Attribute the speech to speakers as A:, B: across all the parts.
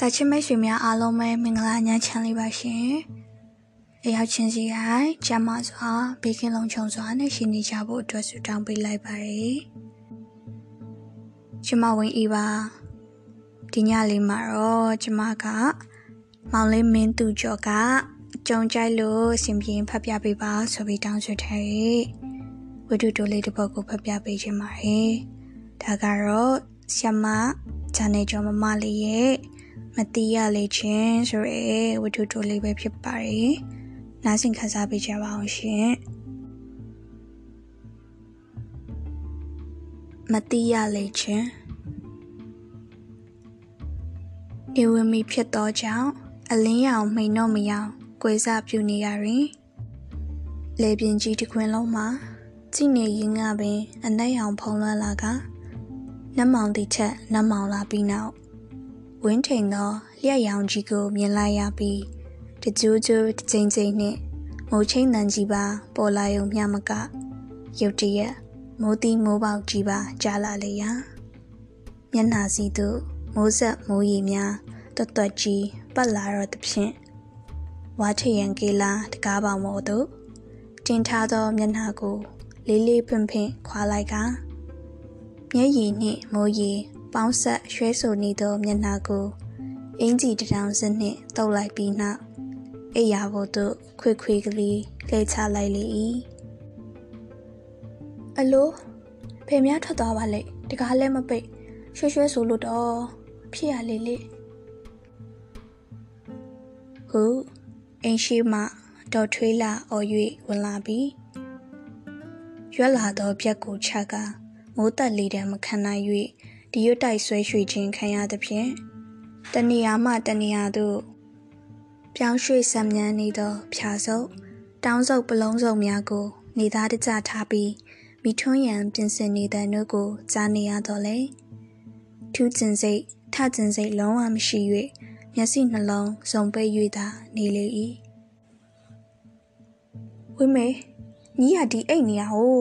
A: စာချစ်မိတ်ဆွေများအားလုံးပဲမင်္ဂလာညချမ်းလေးပါရှင်။အရောက်ချင်းစီရိုင်းကျမစွာဘေးကင်းလုံးချုံစွာနဲ့ရှင်နေကြဖို့အတွက်ဆုတောင်းပေးလိုက်ပါရယ်။ကျမဝင်ဤပါဒီညလေးမှာတော့ကျမက မောင်လေးမင်းသူကျော်ကကြုံကြိုက်လို့အစဉ်ပြေဖတ်ပြပေးပါဆိုပြီးတောင်းဆိုထားရဲ့ဝတ္ထုတိုလေးတစ်ပုဒ်ကိုဖတ်ပြပေးခြင်းပါတယ်။ဒါကတော့ဆ iam မဂျာနေကျော်မမလေးရဲ့ မတိရလေချင်းဆိုရဲဝတ္ထုတိုလေးပဲဖြစ်ပါတယ်။နားဆင်ခန်းစားပေးကြပါအောင်ရှင်။မတိရလေချင်းနေဝမီဖြစ်သောကြောင့်အလင်းရောင်မိန်တော့မရောင်ကိုယ်စားပြုနေရရင်လေပြင်းကြီးတစ်ခွင်လုံးမှာကြည့်နေရင်ကပင်အနက်ရောင်ဖုံးလွှမ်းလာကနတ်မောင်တိချက်နတ်မောင်လာပြီးနောက် ဝင်းထိန်သောလျက်ရောင်ကြီးကိုမြင်လိုက်ရပြီးတကြိုးကြိုးတကြိမ်ကြိမ်နှင့်မိုးချင်းတန်ကြီးပါပေါ်လာရုံမျှမကရုတ်တရက်မိုးတီးမိုးပေါက်ကြီးပါကြားလာလေရာမျက်နှာစီသို့မိုးဆက်မိုးရီများတွတ်တွတ်ကြီးပတ်လာတော့သဖြင့်ဝါထရန်ကေလာတကားပေါင်မို့သို့တင်ထားသောမျက်နှာကို လေးလေးဖွင့်ဖွင့်ခွာလိုက်ကမျက်ရည်နှင့်မိုးရည် ပေါင်းဆက်ရွှဲဆိုနေသောမျက်နှာကိုအင်ကြီးတထောင်စနှင့်တုပ်လိုက်ပြီးနောက်အိယာဘို့သို့ခွေခွေကလေးလှည့်ချလိုက်လေ၏အလိုဖေများထွက်သွားပါလေတကားလည်းမပိတ်ရွှဲရွှဲဆိုလို့တော့ဖြစ်ရလေလေဟုအင်းရှိမှဒေါ်ထွေးလာအော်၍ဝင်လာပြီးရွက်လာသောပြက်ကိုချကမိုးတက်လေးတံမခံနိုင်၍ ဒီရွတ်တိုက်ဆွဲရွှေခြင်းခံရသဖြင့်တဏီယာမှတဏီယာသို့ပြောင်းရွှေ့ဆံမြန်းနေသောဖြာစုပ်တောင်းစုပ်ပလုံးစုပ်များကို နေသားတကြထားပြီးမိထွန်းရန်ပြင်ဆင်နေတဲ့နှုတ်ကိုကြားနေရတော့လေထူးကျင်စိတ်ထကျင်စိတ်လုံးဝမရှိ၍မျက်စိနှလုံးစုံပိတ်၍သာနေလေ၏ဝိမေညီရဒီအိတ်နေရဟို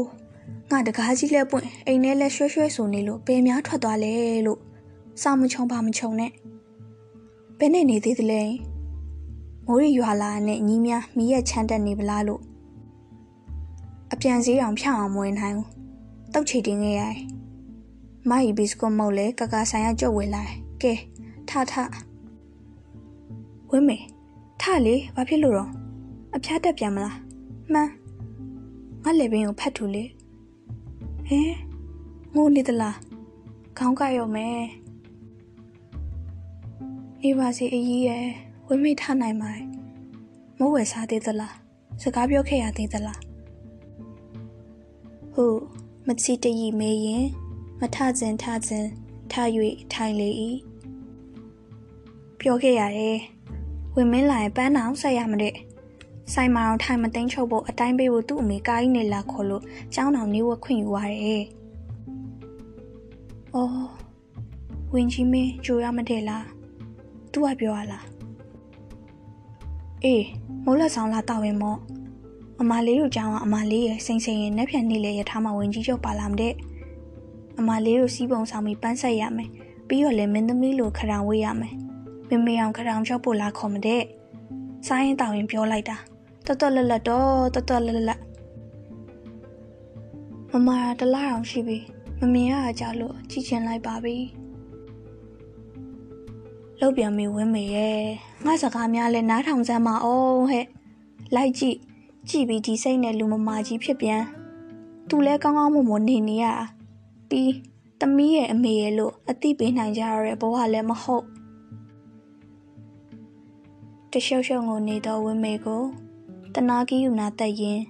A: ငါတကားကြီးလဲပွင့်အိမ်ထဲလဲရွှဲရွှဲဆိုနေလို့ဘယ်များထွက်သွားလဲလို့စောင့်မချုံပါမချုံနဲ့ဘယ်နဲ့နေသေးသလဲမိုးရီရွာလာနဲ့ညီများမိရဲ့ချမ်းတက်နေပလားလို့အပြန်စည်းအောင်ဖြောင်းအောင်မဝင်နိုင်ဘူးတောက်ချီတင်ခဲ့ရတယ်မိုင်ဘစ်ကွန်မောက်လဲကကာဆိုင်ရကြွဝေလာကဲထထဝင်းမေထလေဘာဖြစ်လို့တော့အဖျားတက်ပြန်မလားမှန်းငါလေပင်ကိုဖတ်ထူလေ ဟဲငိုနေသလားခေါင်းကရောမယ်နေပါစေအကြီးရဲ့ဝင်းမေထနိုင်ပါမဝယ်စားသေးသလားစကားပြောခဲ့ရသေးသလားဟုတ်မချီတရီမေးရင်မထခြင်းထခြင်းထ၍ထိုင်လေ၏ပြောခဲ့ရတယ်ဝင်မင်းလာရင်ပန်းတောင်ဆက်ရမတဲ့ ဆိုင်မာအောင်ထိုင်မသိမ်းချုပ်ဖို့အတိုင်းပေးဖို့သူ့အမေကားကြီးနေလာခေါ်လို့ကျောင်းတော်နေဝခွင့်ယူရတယ်။အော်ဝင်းကြီးမင်းကြိုရမတဲ့လား။ तू ကပြောရလား။အေးမိုးလက်ဆောင်လာတော့ရင်မော့အမလေးတို့ကြောင်းကအမလေးရဲ့စိန်စိန်ရဲ့နှက်ဖြန်နေလေရထားမှဝင်ကြီးချုပ်ပါလာမတဲ့အမလေးတို့စီးပုံဆောင်ပြီးပန်းဆက်ရမယ်ပြီးတော့လည်းမင်းသမီးလိုခရောင်ဝေးရမယ်မမေအောင်ခရောင်ချောက်ဖို့လာခေါ်မတဲ့စားရင်တောင်းရင်ပြောလိုက်တာ တော်တော်လက်လက်တော့တော်တော်လက်လက်မမရာတလားအောင်ရှိပြီမမြင်ရကြလို့ကြည့်ချင်လိုက်ပါပြီလောက်ပြန်မီဝင်းမေရဲ့ငါစကားများလဲနားထောင်စမ်းမအောင်ဟဲ့လိုက်ကြည့်ကြည့်ပြီးဒီစိတ်နဲ့လူမမာကြီးဖြစ်ပြန်သူလဲကောင်းကောင်းမွန်မွန်နေနေရပြီးသမီးရဲ့အမေရဲ့လို့အသိပေးနိုင်ကြရတဲ့ဘဝလည်းမဟုတ်တရှုပ်ရှုပ်ငိုနေသောဝင်းမေကို တနာကီယူနာတက်ရင်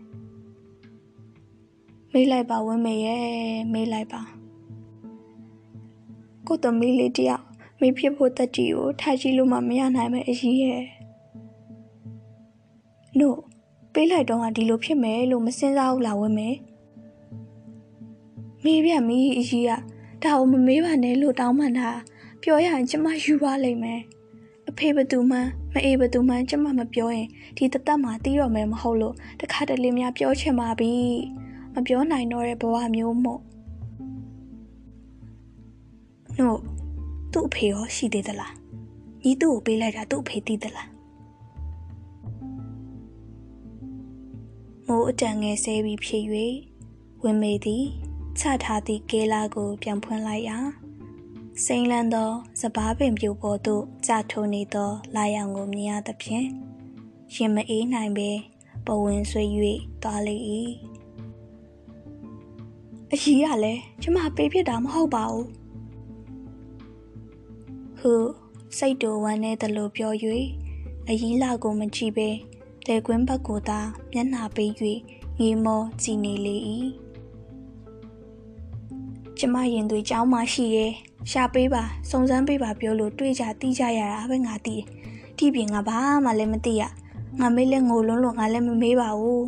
A: မေးလိုက်ပါဝင်းမေရဲ့မေးလိုက်ပါကိုသမီးလေးတယောက်မေးဖြစ်ဖို့တက်တီကိုထားကြည့်လို့မှမရနိုင်ပဲအကြီးရဲ့လို့ပေးလိုက်တော့ကဒီလိုဖြစ်မယ်လို့မစင်စားဘူးလားဝင်းမေမေးပြမီးအကြီးကဒါကိုမမေးပါနဲ့လို့တောင်းပန်တာပြောရရင်ကျမယူပါလိမ့်မယ်အ ဖေဘသူမှမအေးဘသူမှကျမမပြောရင်ဒီတသက်မှာတီးတော့မယ်မဟုတ်လို့တခါတလေများပြောချင်ပါပြီမပြောနိုင်တော့တဲ့ဘဝမျိုးမို့နို့သူ့အဖေရောရှိသေးသလားညညီသူ့ကိုပေးလိုက်တာသူ့အဖေသိသလားမိုးအတန်ငယ်ဆဲပြီးဖြစ်၍ဝင်းမေသည်ချထားသည့်ကဲလာကိုပြန်ဖွင့်လိုက်ရာ စိမ့်လန်းသောစပားပင်ပြိုပေါ်သို့ကြာထိုးနေသောလာရောင်ကိုမြင်ရသဖြင့်ရင်မအေးနိုင်ပဲပဝင်ဆွေး၍သွားလေ၏အကြီးကလည်းကျမပေးဖြစ်တာမဟုတ်ပါဘူးဟုစိတ်တူဝမ်းနေသလိုပြော၍အကြီးလာကိုမကြည့်ပဲလေကွင်းဘက်ကိုသာမျက်နှာပေး၍ငေးမောကြည်နေလေ၏ ကျမရင်သွေးကြောင်းမှရှိတယ်။ရှာပေးပါစုံစမ်းပေးပါပြောလို့တွေးကြတီးကြရတာပဲငါသိတယ်။တိပြင်ကဘာမှလည်းမသိရ။ငါမေးလဲငိုလုံးလို့ငါလည်းမမေးပါဘူး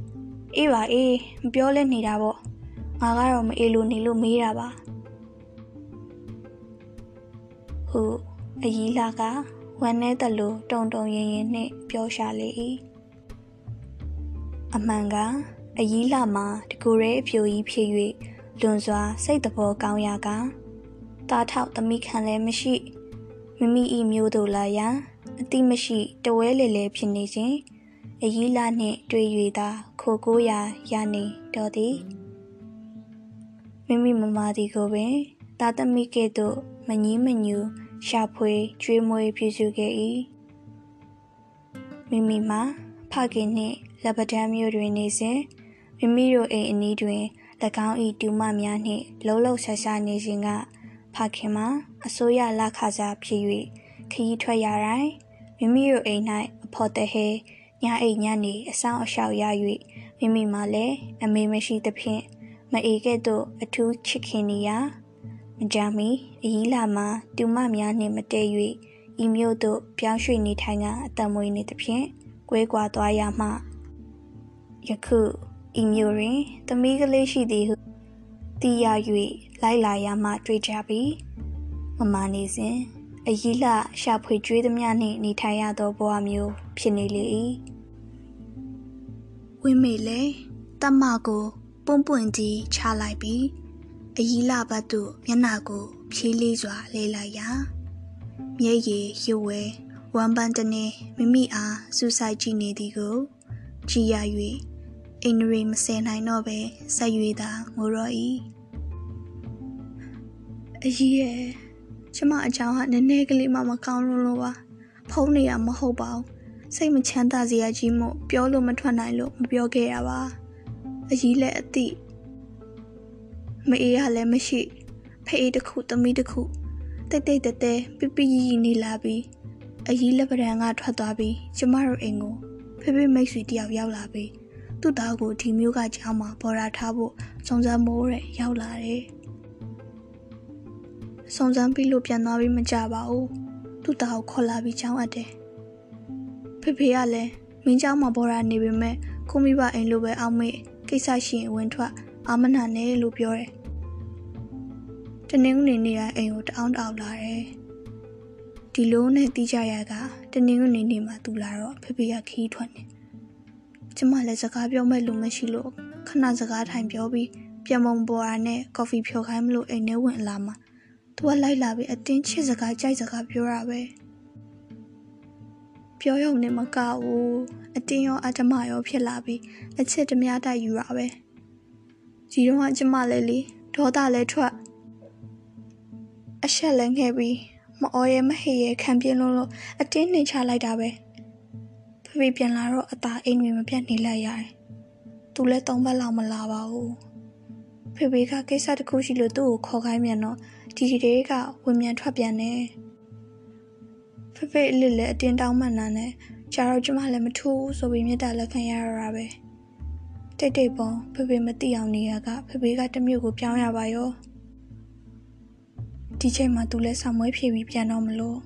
A: ။အေးပါအေးမပြောလဲနေတာပေါ့။ငါကတော့မအေးလို့နေလို့မေးတာပါ။ဟုတ်အကြီးလာကဝမ်းနဲ့တလို့တုံတုံရင်ရင်နဲ့ပြောရှာလေ၏။အမှန်ကအကြီးလာမှာတကူရဲအဖြူကြီးဖြစ်၍ လွန်စွာစိတ်တဘောကောင်းရာကတာထောက်သမီးခံလည်းမရှိမိမိဤမျိုးတို့လာရန်အတိမရှိတဝဲလေလေဖြစ်နေခြင်းအကြီးလာနှင့်တွေ့၍သာခိုကိုရာရနေတော်သည်မိမိမမသည်ကိုပင်တာသမီးကဲ့သို့မငီးမညူရှာဖွေကျွေးမွေးပြုစုခဲ့၏မိမိမှာဖခင်နှင့်လက်ပတန်းမျိုးတွင်နေစဉ်မိမိတို့အိမ်အနီးတွင်၎ င်း၏တူမများနှင့်လှုပ်လှုပ်ရှားရှားနေစဉ်ကဖခင်မှာအစိုးရလက်ခစားဖြစ်၍ခရီးထွက်ရတိုင်းမိမိတို့အိမ်၌အဖော်တဟဲညအိမ်ညနေအဆောင်အရှောက်ရ၍မိမိမှလည်းအမေမရှိသဖြင့်မအေကဲ့သို့အထူးချစ်ခင်နေရာမကြမီအကြီးလာမှာတူမများနှင့်မတည့်၍ဤမျိုးသို့ပြောင်းရွှေ့နေထိုင်ကအတမွေနေသဖြင့်ကွဲကွာသွားရမှယခု ဤမျိုးတွင် သမီးကလေးရှိသည်ဟုသိရ၍လိုက်လာရမှတွေ့ကြပြီမမနေစဉ်အကြီးလှရှာဖွေကျွေးသမျှနှင့်နေထိုင်ရသောဘဝမျိုးဖြစ်နေလေ၏ဝင်းမေလေတမကိုပွန့်ပွန့်ကြီးချလိုက်ပြီးအကြီးလှဘတ်သို့မျက်နှာကို ဖြေးလေးစွာလဲလိုက်ရာမျက်ရည်ရွဝဲဝမ်ပန်းတနေမိမိအားစူးစိုက်ကြည့်နေသည်ကိုကြည်ရ၍ အိန္ဒြေမစင်နိုင်တော့ပဲဆက်၍သာငိုတော့၏အကြီးရဲ့ကျမအကြောင်းဟာနည်းနည်းကလေးမှမကောင်းလို့လို့ပါဖုံးနေရမဟုတ်ပါဘူးစိတ်မချမ်းသာစရာကြီးမို့ပြောလို့မထွက်နိုင်လို့မပြောခဲ့ရပါအကြီးလည်းအတိမအေးရလည်းမရှိဖေးတစ်ခုသမီးတစ်ခုတိတ်တိတ်တဲတဲပြပြရီရီနေလာပြီးအကြီးလက်ပံကထွက်သွားပြီးကျမတို့အိမ်ကိုဖေဖေမိတ်ဆွေတယောက်ရောက်လာပြီး သူ့သားကိုဒီမျိုးကကျောင်းမှာပေါ်လာထားဖို့စုံစမ်းမိုးတဲ့ရောက်လာတယ်။စုံစမ်းပြီးလို့ပြန်သွားပြီးမကြပါဘူး။သူ့သားကိုခေါ်လာပြီးကျောင်းအပ်တယ်။ဖေဖေကလည်းမင်းကျောင်းမှာပေါ်လာနေပေမဲ့ကိုမိဘအိမ်လိုပဲအောင်မေ့ကိစ္စရှိရင်ဝင်ထွက်အာမနာနဲ့လို့ပြောတယ်။တနင်္ဂနွေနေ့ကအိမ်ကိုတအောင်တအောင်လာတယ်။ဒီလိုနဲ့တီးကြရကတနင်္ဂနွေနေ့မှာသူလာတော့ဖေဖေကခီးထွက်နေတယ် ကျမလည်းစကားပြောမဲ့လူမရှိလို့ခဏစကားထိုင်ပြောပြီးပြန်ပုံပေါ်ရနဲ့ကော်ဖီဖြော်ခိုင်းမလို့အိမ်ထဲဝင်လာမှာသူကလိုက်လာပြီးအတင်းချစ်စကားကြိုက်စကားပြောရပဲပြောရုံနဲ့မကဘူးအတင်းရောအတ္တမရောဖြစ်လာပြီးအချစ်တများတိုက်ယူရပဲဒီတော့ကကျမလည်းလေဒေါသလည်းထွက်အဆက်လည်းငှဲပြီးမအော်ရဲမဟေရဲခံပြင်းလို့လို့အတင်းနှိမ်ချလိုက်တာပဲ ဖေဖေပြန်လာတော့အသာအိမ်တွေမပြတ်နေလိုက်ရတယ်သူလည်းသုံးဘက်လောက်မလာပါဘူးဖေဖေကကိစ္စတစ်ခုရှိလို့သူ့ကိုခေါ်ခိုင်းမြန်တော့ဒီဒီတွေကဝင်မြန်ထွက်ပြန်နေဖေဖေအလစ်လည်းအတင်းတောင်းမှန်တာနဲ့ကြာတော့ကျမလည်းမထူးဆိုပြီးမြတ်တာလက်ခံရရတာပဲတိတ်တိတ်ပုံဖေဖေမသိအောင်နေရကဖေဖေကတမျိုးကိုပြောင်းရပါရောဒီချိန်မှာသူလည်းဆောင်မွေးဖြည့်ပြီးပြန်တော့မလို့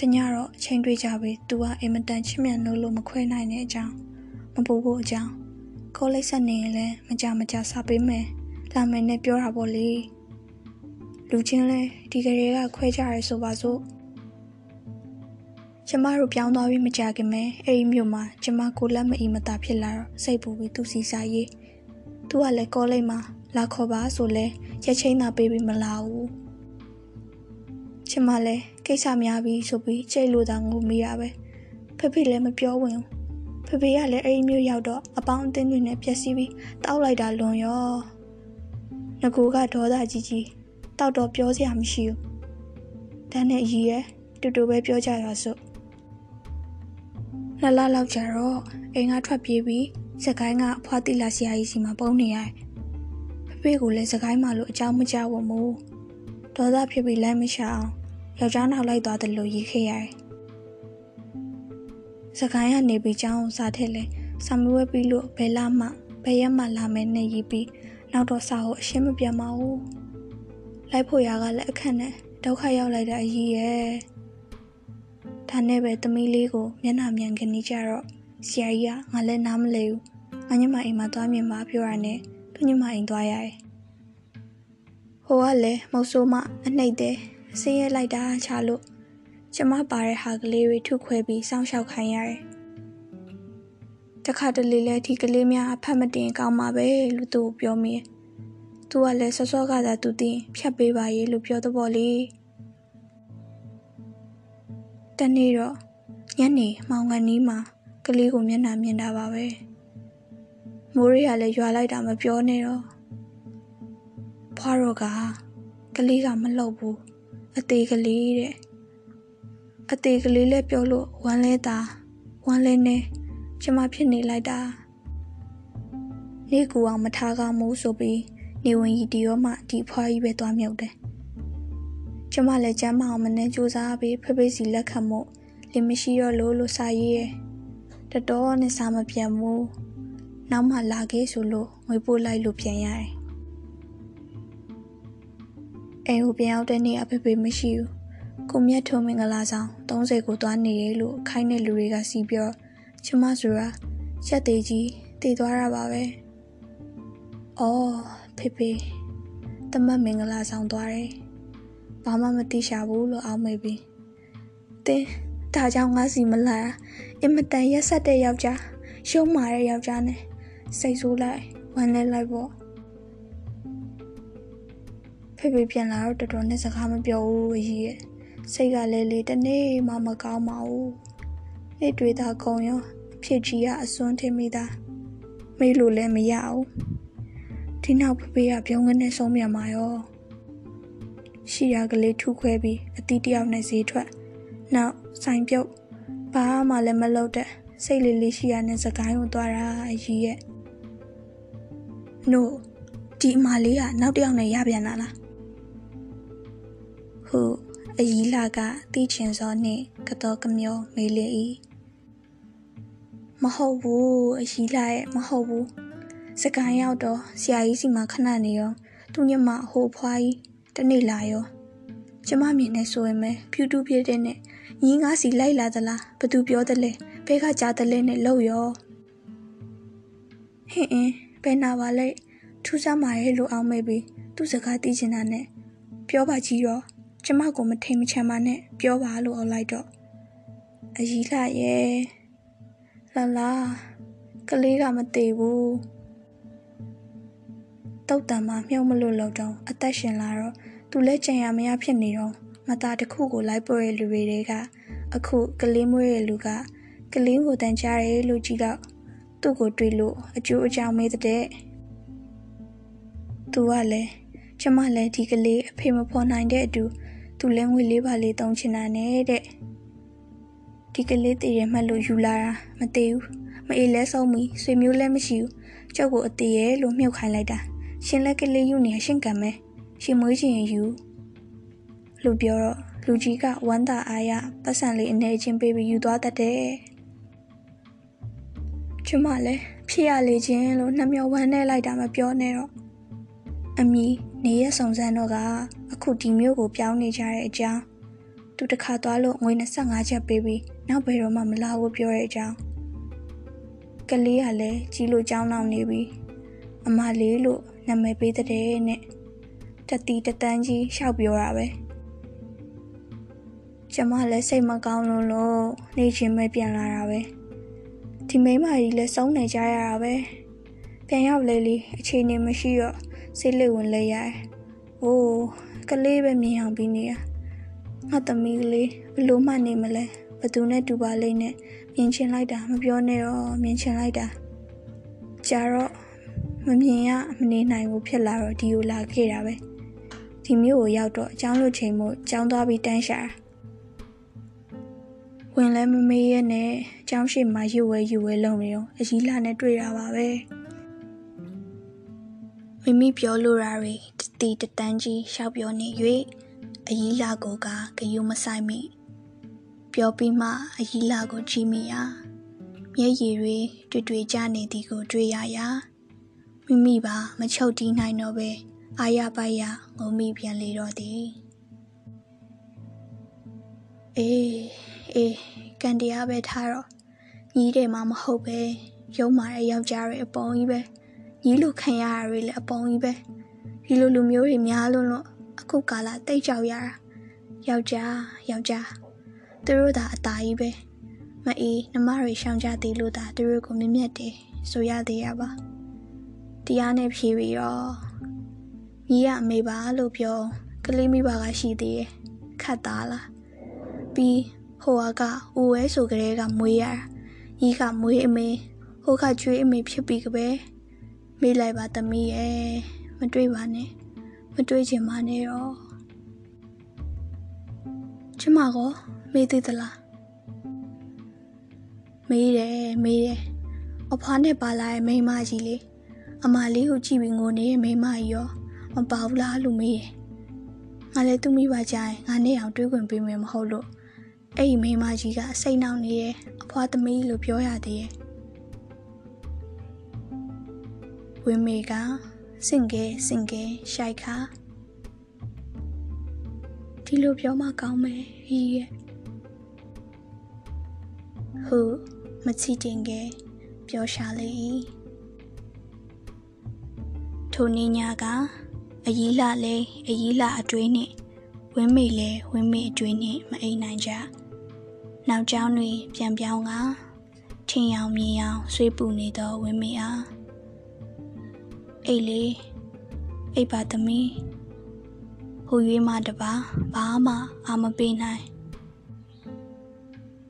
A: တညတော့အချိန်တွေ့ကြပြီသူကအင်မတန်ချစ်မြတ်လို့လို့မခွဲနိုင်တဲ့အကြောင်းမပူဖို့အကြောင်းကိုလိတ်ဆက်နေရင်လည်းမကြမကြစာပေးမယ်လာမယ်နဲ့ပြောတာပေါ့လေလူချင်းလဲဒီကလေးကခွဲကြရဲဆိုပါစို့ကျမတို့ပြောင်းသွားပြီးမကြခင်မဲအဲ့ဒီမြို့မှာကျမကိုလက်မအီမသာဖြစ်လာတော့စိတ်ပူပြီးသူစီစားရေးသူကလည်းကောလိပ်မှာလာခေါ်ပါဆိုလဲရက်ချင်းသာပေးပြီးမလာဘူးကျမလည်း ကိကိစ္စများပြီဆိုပြီးကြိတ်လို့သာငိုမိရပဲဖေဖေလည်းမပြောဝင်ဘူးဖေဖေကလည်းအဲ့ဒီမျိုးရောက်တော့အပေါင်းအသင်းတွေနဲ့ပြက်စီးပြီးတောက်လိုက်တာလွန်ရောငကူကဒေါသကြီးကြီးတောက်တော့ပြောစရာမရှိဘူးဒါနဲ့ရည်ရဲ့တူတူပဲပြောကြရစို့နှစ်လလောက်ကြာတော့အိမ်ကထွက်ပြေးပြီးစကိုင်းကအဖွားတိလာဆရာကြီးစီမှာပုံနေရတယ်ဖေဖေကိုလည်းစကိုင်းမှာလို့အကြောင်းမကြောက်ဘူးမို့ဒေါသဖြစ်ပြီးလမ်းမရှာအောင် ယောက်ျားနောက်လိုက်သွားတယ်လို့ရေးခဲ့ရတယ်စကိုင်းကနေပြီးကျောင်းကိုစားထက်လဲစာမွေးပြီးလို့ဘယ်လာမှဘယ်ရက်မှလာမယ်နဲ့ရေးပြီးနောက်တော့စာကိုအရှင်းမပြတ်မအောင်လိုက်ဖို့ရကလည်းအခက်နဲ့ဒုက္ခရောက်လိုက်တဲ့အကြီးရဲ့ဒါနဲ့ပဲသမီးလေးကိုမျက်နှာမြန်ကနေကြတော့ဆရာကြီးကငါလည်းနားမလဲဘူးငါညမအိမ်မှာသွားမြင်မှာပြောရနဲ့သူညမအိမ်သွားရတယ်ဟိုကလည်းမုတ်ဆိုးမအနှိမ့်တယ် ဆင်းရဲလိုက်တာချလို့ကျမပါတဲ့ဟာကလေးတွေထုခွဲပြီးစောင့်ရှောက်ခိုင်းရတယ်တခါတလေလဲဒီကလေးများအဖတ်မတင်ကောင်းပါပဲလို့သူ့ကိုပြောမိတယ် သူကလည်းစောစောကသာသူတင်ဖြတ်ပေးပါရေးလို့ပြောတော့ပေါ့လေတနေ့တော့ညနေမောင်ကန်နီးမှာကလေးကိုမျက်နှာမြင်တာပါပဲမိုးရီကလည်းရွာလိုက်တာမပြောနဲ့တော့ဖွားတော့ကကလေးကမလှုပ်ဘူး အသေးကလေးတဲ့အသေးကလေးလည်းပြောလို့ဝမ်းလဲတာဝမ်းလဲနေကျမဖြစ်နေလိုက်တာနေကူအောင်မထားကောင်းမို့ဆိုပြီးနေဝင်ကြီးတီရောမှဒီဖွားကြီးပဲသွားမြုပ်တယ်ကျမလည်းကျမ်းမအောင်မနှင်းစူးစားပြီးဖဖေးစီလက်ခံမို့လင်မရှိတော့လို့လို့စာရေးရဲ့တတော်နဲ့စာမပြန်ဘူးနောက်မှလာခဲ့ဆိုလို့ငွေပို့လိုက်လို့ပြန်ရတယ် အိမ်ကိုပြန်ရောက်တဲ့နေ့အဖေဖေမရှိဘူးကိုမြတ်ထုံမင်္ဂလာဆောင်30ကိုသွားနေရလို့ခိုင်းတဲ့လူတွေကစီးပြောကျမဆိုတာရက်သေးကြီးတည်သွားတာပါပဲအော်ဖေဖေတမတ်မင်္ဂလာဆောင်သွားတယ်ဘာမှမသိရှာဘူးလို့အောင်းမိပြီတင်းဒါကြောင့်ငါစီမလာအင်မတန်ရက်ဆက်တဲ့ယောက်ျားရှုံးမာတဲ့ယောက်ျားနဲ့စိတ်ဆိုးလိုက်ဝမ်းလဲလိုက်ပေါ့ ဖေဖေပြန်လာတော့တော်တော်နဲ့စကားမပြောဘူးအကြီးရဲ့စိတ်ကလည်းလေတနေ့မှမကောင်းပါဘူးအဲ့တွေ့တာကုံရောအဖြစ်ကြီးကအစွန်းထင်မိတာမေးလို့လည်းမရဘူးဒီနောက်ဖေဖေကပြုံးကနေဆုံးမြန်มาရောရှိရကလေးထုခွဲပြီးအတီးတယောက်နဲ့ဈေးထွက်နောက်ဆိုင်ပြုတ်ဘာမှလည်းမလုပ်တဲ့စိတ်လေးလေးရှိရတဲ့စကိုင်းကိုသွားတာအကြီးရဲ့နို့ဒီအမလေးကနောက်တစ်ယောက်နဲ့ရပြန်လာလား ဟုအကြီးလာကတီးချင်စောနှင့်ကတော့ကမျောမေးလေ၏မဟုတ်ဘူးအကြီးလာရဲ့မဟုတ်ဘူးစကိုင်းရောက်တော့ဆရာကြီးစီမှာခဏနေရောသူညမဟိုဖွားကြီးတနေ့လာရောကျမမြင်နေဆိုရင်ပဲဖြူတူးပြည့်တဲ့နဲ့ညီငါစီလိုက်လာသလားဘသူပြောတယ်လဲဘဲကကြားတယ်လဲနဲ့လှုပ်ရောဟင်းအင်းဘယ်နာပါလဲထူးဆန်းပါရဲ့လို့အောင်မေးပြီးသူ့စကားသိချင်တာနဲ့ပြောပါကြီးရော ကျမကိုမထိန်မချမ်းပါနဲ့ပြောပါလို့အော်လိုက်တော့အကြီးလာရဲ့လာလာကလေးကမသေးဘူးတုတ်တံမှာမြုံမလို့လောက်တော့အသက်ရှင်လာတော့သူလည်းကြံရမရဖြစ်နေတော့မသားတစ်ခုကိုလိုက်ပေါ်တဲ့လူတွေကအခုကလေးမွေးတဲ့လူကကလေးကိုတန်ကြားတယ်လို့ကြည့်တော့သူ့ကိုတွေ့လို့အကျိုးအကြောင်းမေးတဲ့သူကလည်းကျမလည်းဒီကလေးအဖေမဖော်နိုင်တဲ့အတူ သူလည်းငွေလေးပါလေးတုံးချင်တာနဲ့တဲ့ဒီကလေးတည်ရမှတ်လို့ယူလာတာမတည်ဘူးမအေးလဲဆုံးပြီဆွေမျိုးလည်းမရှိဘူးကြောက်ကိုအသေးရဲ့လို့မြုပ်ခိုင်းလိုက်တာရှင်လက်ကလေးယူနေရှင့်ကံမဲရှင်မွေးချင်ယူလူပြောတော့လူကြီးကဝမ်းသာအားရပတ်စံလေးအနေချင်းပေးပြီးယူသွားတတ်တယ်ကျမလည်းဖြစ်ရလေခြင်းလို့နှမျောဝမ်းနဲ့လိုက်တာမပြောနဲ့တော့ အမီနေရဆောင်စမ်းတော့ကအခုဒီမျိုးကိုပြောင်းနေကြတဲ့အကြောင်းသူတခါသွားလို့ငွေ25ချက်ပေးပြီးနောက်ဘယ်တော့မှမလာဘူးပြောတဲ့အကြောင်းကလေးကလည်းကြီးလို့ကြောင်းအောင်နေပြီအမလေးလို့နာမည်ပေးတဲ့နဲ့တတိတတန်းကြီးရှောက်ပြောတာပဲကျမလည်းစိတ်မကောင်းလို့လို့နေချင်းပဲပြန်လာတာပဲဒီမိမကြီးလည်းစုံနေကြရတာပဲပြန်ရောက်လေလေအခြေအနေမရှိတော့ စိတ်လေးဝင်လဲရတယ်။အိုးကလေးပဲမြင်အောင်ပြီးနေရငါသမီးကလေးဘလို့မှနေမလဲဘသူနဲ့တူပါလိမ့်နဲ့မြင်ချင်လိုက်တာမပြောနဲ့တော့မြင်ချင်လိုက်တာကြာတော့မမြင်ရမနေနိုင်ဘူးဖြစ်လာတော့ဒီကိုလာခဲ့တာပဲဒီမျိုးကိုရောက်တော့အကြောင်းလို့ချိန်မို့ကြောင်းသွားပြီးတန်းရှာဝင်လဲမမေးရနဲ့ကျောင်းရှိမှာရွဝဲရွဝဲလုံနေတော့အကြီးလာနဲ့တွေ့တာပါပဲ မိမိပြောလိုတာတွေတတီတတန်းကြီးရှောက်ပြောနေ၍အကြီးလာကိုကဂယုမဆိုင်မိပြောပြီးမှအကြီးလာကိုကြည့်မိရာမျက်ရည်တွေတွေ့တွေ့ကြနေသည်ကိုတွေ့ရရာမိမိပါမချုပ်တီးနိုင်တော့ပဲအာရပါရငုံမိပြန်လေတော့သည်အေးအေးကန်တရားပဲထားတော့ညီးတယ်မှမဟုတ်ပဲရုံးမာတဲ့ယောက်ျားတွေအပုံကြီးပဲ ညီးလူခံရတာတွေလည်းအပုံကြီးပဲဒီလိုလူမျိုးတွေများလွန်းလို့အခုကာလတိတ်ကြောက်ရတာယောက်ျားယောက်ျားသူတို့သာအตาကြီးပဲမအေးနှမတွေရှောင်ကြသေးလို့သာသူတို့ကိုမြင့်မြတ်တယ်ဆိုရသေးရပါတရားနဲ့ဖြေပြီးတော့ညီရအမေပါလို့ပြောကလေးမိဘကရှိသေးတယ်ခတ်သားလားပြီးဟိုကအိုဝဲဆိုကြတဲ့ကမွေးရတာဤကမွေးအမေဟိုကကျွေးအမေဖြစ်ပြီးကပဲ မေးလိုက်ပါသမီးရဲ့မတွေးပါနဲ့မတွေးချင်ပါနဲ့တော့ကျမကောမေးသေးသလားမေးတယ်မေးတယ်အဖွားနဲ့ပါလာတဲ့မိန်းမကြီးလေအမလေးကိုကြည့်ပြီးငိုနေတဲ့မိန်းမကြီးရောမပါဘူးလားလို့မေးတယ်ငါလည်းသူ့မိဘကြရင်ငါနဲ့အောင်တွေးခွင့်ပေးမယ်မဟုတ်လို့အဲ့ဒီမိန်းမကြီးကစိတ်နှောက်နေတယ်အဖွားသမီးလို့ပြောရသေးတယ် ဝင်းမေကစင်ကဲစင်ကဲရှိုက်ခါဒီလိုပြောမှကောင်းမယ်ဟီးရဲ့ဟုမချီတင်ကဲပြောရှာလေ၏ထိုနေညာကအကြီးလာလဲအကြီးလာအတွေးနှင့်ဝင်းမေလဲဝင်းမေအတွေးနှင့်မအိမ်နိုင်ကြနောက်ကျောင်းတွင်ပြန်ပြောင်းကထင်ရောင်မြင်ရောင်ဆွေးပူနေသောဝင်းမေအား အိတ်လေအိတ်ပါသမီးဟိုရွေးမှတပါဘာမှအာမပေးနိုင်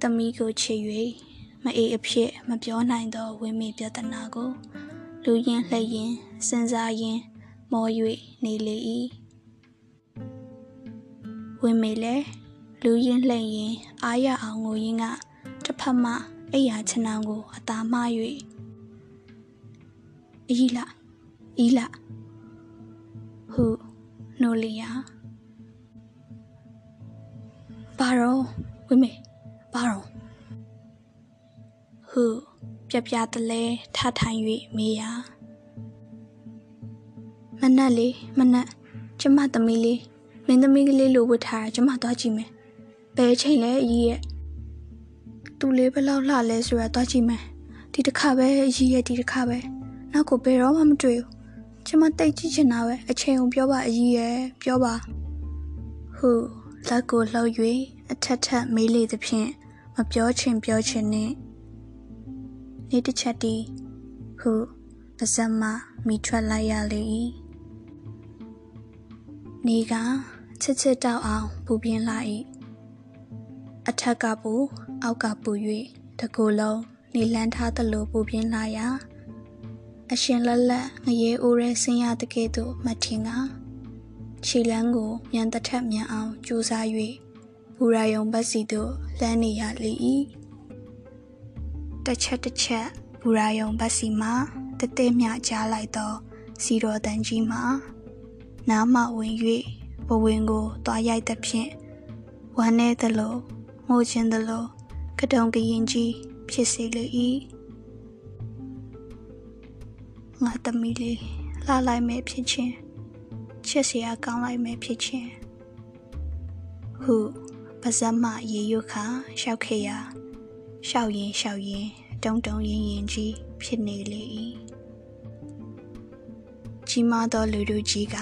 A: သမီးကိုချစ်၍မအေးအဖြစ်မပြောနိုင်သောဝင်းမေပြဿနာကို လူရင်လှည့်ရင်စဉ်းစားရင်မော၍နေလေ၏ဝင်းမေလည်းလူရင်လှည့်ရင်အားရအောင်ငိုရင်းကတစ်ဖက်မှအိယာချနံကိုအသာမှား၍အီလာ အီလာဟုနိုလီယာဘာရောဝင်းမေဘာရောဟုပြပြတလဲထထိုင်၍မေးရာမနက်လေးမနက်ကျမသမီးလေးမင်းသမီးကလေးလိုဝတ်ထားတာကျမသွားကြည့်မယ်ဘယ်ချိန်လဲအကြီးရဲ့သူလေးဘယ်လောက်လှလဲဆိုတာသွားကြည့်မယ်ဒီတစ်ခါပဲအကြီးရဲ့ဒီတစ်ခါပဲနောက်ကိုဘယ်တော့မှမတွေ့ဘူး ကျမတိတ်ကြည့်ချင်တာပဲအချိန်ုံပြောပါအကြီးရဲ့ပြောပါဟုလက်ကိုလှုပ်၍အထက်ထက်မေးလေသဖြင့်မပြောချင်ပြောချင်နဲ့နေတစ်ချက်တည်းဟုပါဇက်မှမိထွက်လိုက်ရလေ၏နေကချစ်ချစ်တောက်အောင်ပူပြင်းလာ၏အထက်ကပူအောက်ကပူ၍တကူလုံးနေလန်းထားသလိုပူပြင်းလာရာ အရှင်လက်လက်ငရေအိုးရဲဆင်းရတကဲ့သို့မှတ်ထင်ကခြေလန်းကိုမြန်တထက်မြန်အောင်ကြိုးစား၍ဘူရာယုံဘက်စီသို့လမ်းနေရလေ၏တစ်ချက်တစ်ချက်ဘူရာယုံဘက်စီမှတသေးမြကြားလိုက်သောစီတော်တန်ကြီးမှနားမှဝင်၍ဘဝင်ကိုတွားရိုက်သဖြင့်ဝမ်းနေသလိုငိုခြင်းသလိုကတုံကရင်ကြီးဖြစ်စေလေ၏ ငါသမီးလေးလာလိုက်မယ်ဖြစ်ချင်းချစ်စရာကောင်းလိုက်မယ်ဖြစ်ချင်းဟုပါဇက်မရေရွခါရှောက်ခေရာရှောက်ရင်ရှောက်ရင်တုံတုံရင်ရင်ကြီးဖြစ်နေလေ၏ကြီးမားသောလူတို့ကြီးက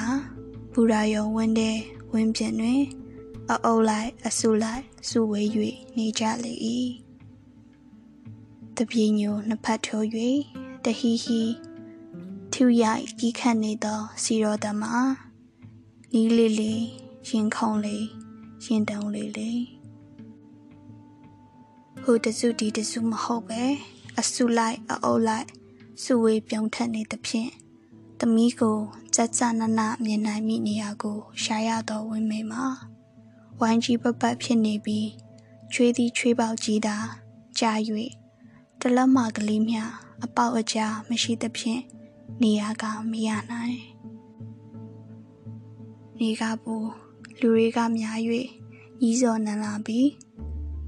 A: ဘူရာယုံဝင်းတဲ့ဝင်းပြင်တွင်အအုပ်လိုက်အဆုလိုက်စုဝေး၍နေကြလေ၏တပြေညိုနှစ်ဖက်ထိုး၍တဟီဟီ ထူရိုက်ကြီးခတ်နေသောစီရောတမနီးလေးလေးရင်ခုန်လေးရင်တုံးလေးလေးဟိုတစုဒီတစုမဟုတ်ပဲအစုလိုက်အအုပ်လိုက်စုဝေးပြုံးထက်နေသဖြင့်သမီးကိုကြက်ကြနနမြင်နိုင်မိနေရကိုရှာရတော်ဝင်းမိမှာဝိုင်းကြီးပပတ်ဖြစ်နေပြီးချွေးသည်ချွေးပေါက်ကြီးတာကြာ၍တလက်မကလေးမြအပေါက်အကြားမရှိသဖြင့် နေရကမရနိုင်နေကပူလူတွေကများ၍ဤစော်နန်လာပြီး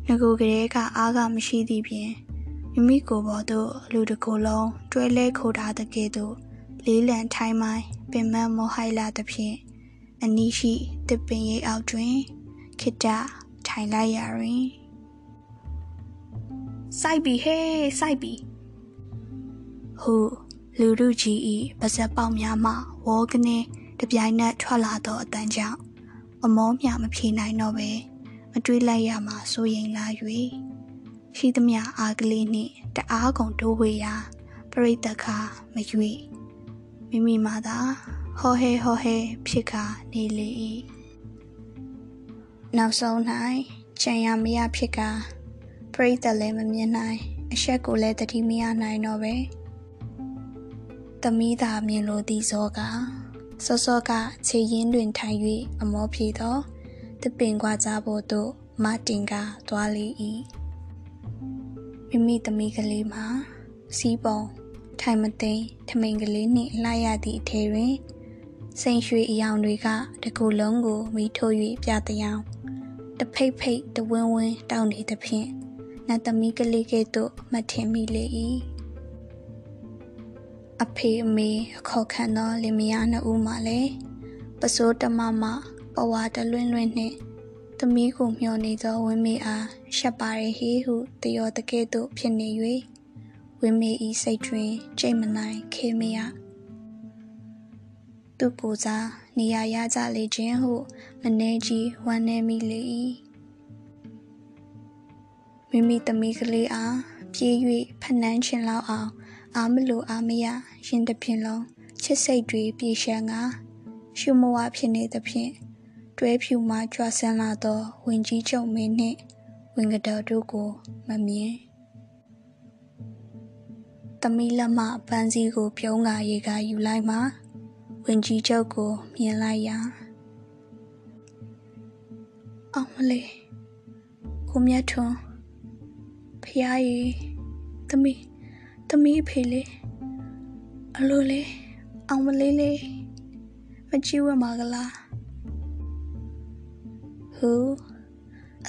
A: ငကိုကလေးကအားကမရှိသည့်ဖြင့်မိမိကိုယ်ပေါ်သို့လူတစ်ကိုယ်လုံးတွဲလဲခိုထားတဲ့ကဲ့သို့လေးလံထိုင်းမိုင်းပင်မမောဟိုက်လာသဖြင့်အနီးရှိတစ်ပင်ရိပ်အောက်တွင်ခိတထိုင်လိုက်ရတွင်စိုက်ပြီဟဲ့စိုက်ပြီဟု လူလူကြီးဤပါဇက်ပေါက်များမှဝေါကနေတပြိုင်နက်ထွက်လာသောအတန်းကြောင့်အမောမြမဖြေနိုင်တော့ပဲမတွေးလိုက်ရမှစိုးရိမ်လာ၍ရှိသမျှအားကလေးနှင့်တအားကုန်တိုးဝေရာပရိသတ်ခါမရွေမိမိမှသာဟောဟဲဟောဟဲဖြစ်ခါနေလေ၏နောက်ဆုံး၌ချန်ရမရဖြစ်ကပရိသတ်လည်းမမြင်နိုင်အဆက်ကိုလည်းတတိမရနိုင်တော့ပဲ သမီးသာမြင်လို့သည်စောကစောစောကခြေရင်းတွင်ထိုင်၍အမောဖြေသောတပင်ကွာကြဖို့သို့မတင်ကသွားလေ၏မိမိသမီးကလေးမှာစီးပုံထိုင်မသိထမိန်ကလေးနှင့်လှရသည့်အထဲတွင်စိန်ရွှေအယောင်တွေကတကူလုံးကိုမိထိုး၍ပြတယောင်တဖိတ်ဖိတ်တဝင်းဝင်းတောင်းနေသဖြင့်နတ်သမီးကလေးကဲ့သို့မထင်မိလေ၏ အဖေအမေအခေါ်ခံသောလင်မယားနှစ်ဦးမှလည်းပစိုးတမမပဝါတလွင်းလွင်းနှင့်သမီးကိုမျှော်နေသောဝင်းမေအားရှက်ပါရဲ့ဟေးဟုတယောတကဲ့သို့ဖြစ်နေ၍ဝင်းမေဤစိတ်တွင်ကြိတ်မနိုင်ခေမရသူကိုစားနေရာရကြလေခြင်းဟုမနေကြီးဝမ်းနေမိလေ၏မိမိသမီးကလေးအားပြေး၍ဖနှန်းချင်လောက်အောင် အာမလိုအာမရရင်တစ်ပြင်လုံးချစ်စိတ်တွေပြေရှံကရှုမဝဖြစ်နေသဖြင့်တွဲဖြူမှကြွဆန်းလာသောဝင်ကြီးချုပ်မင်းနှင့်ဝင်ကတော်တို့ကိုမမြင်သမီးလက်မပန်းစည်းကိုပြုံးကာရေကယူလိုက်မှဝင်ကြီးချုပ်ကိုမြင်လိုက်ရာအောင်မလေးကိုမြတ်ထွန်းဖျားရီသမီး သမီးအဖေလေးအလိုလေးအောင်မလေးလေးမကြည့်ဝမှာကလားဟူ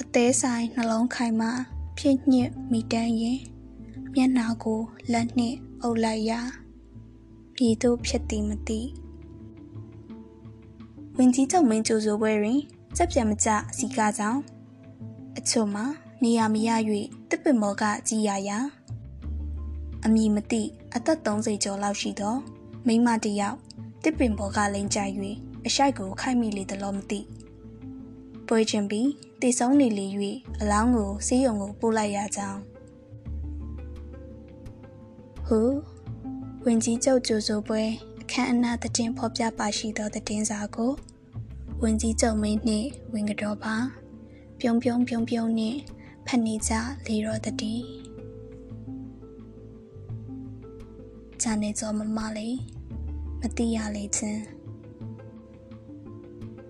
A: အသေးဆိုင်နှလုံးခိုင်မှဖြည့်ညစ်မိတန်းရင်မျက်နာကိုလက်နှင့်အုပ်လိုက်ရာပြည်သို့ဖြစ်သည်မသိဝင်းကြီးချုပ်မင်းကြိုဆိုပွဲတွင်စက်ပြတ်မကျစီကားကြောင့်အချို့မှာနေရမရ၍တစ်ပင်မော်ကကြည်ရရာ အမည်မသိအသက်30ကျော်လောက်ရှိသောမိန်းမတစ်ယောက်တစ်ပင်ပေါ်ကလိန်ကြ၍အရှိုက်ကိုခိုက်မိလေသလိုမသိပွဲချင်းပြီးတည်ဆုံးနေလေ၍အလောင်းကိုစေးရုံကိုပို့လိုက်ရကြောင်းဟူဝင်ကြီးကျုပ်ကြိုဆိုပွဲအခမ်းအနားတည်ဖော်ပြပါရှိသောတည်စာကိုဝင်ကြီးကျုံမင်းနှင့်ဝင်ကတော်ပါ ပြုံပြုံပြုံပြုံနှင့်ဖက်နေကြလေတော်တည် ဂျာနေကြောမမလေးမတိရလေချင်း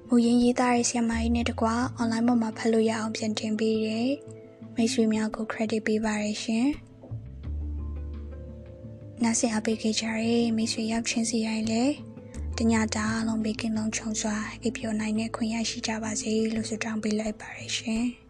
A: မူရင်းရေးသားတဲ့ဆီယမိုင်းနဲ့တကွာ online ပေါ်မှာဖတ်လို့ရအောင်ပြန်တင်ပေးရဲမိတ်ဆွေများကို credit ပေးပါရရှင်နားဆင်အားပေးခဲ့ကြရဲမိတ်ဆွေရောက်ချင်းစီရိုင်းလေတညတာလုံးဘေကင်းလုံးချုံစွာအိပ်ပျော်နိုင်တဲ့ခွင့်ရရှိကြပါစေလို့ဆုတောင်းပေးလိုက်ပါရရှင်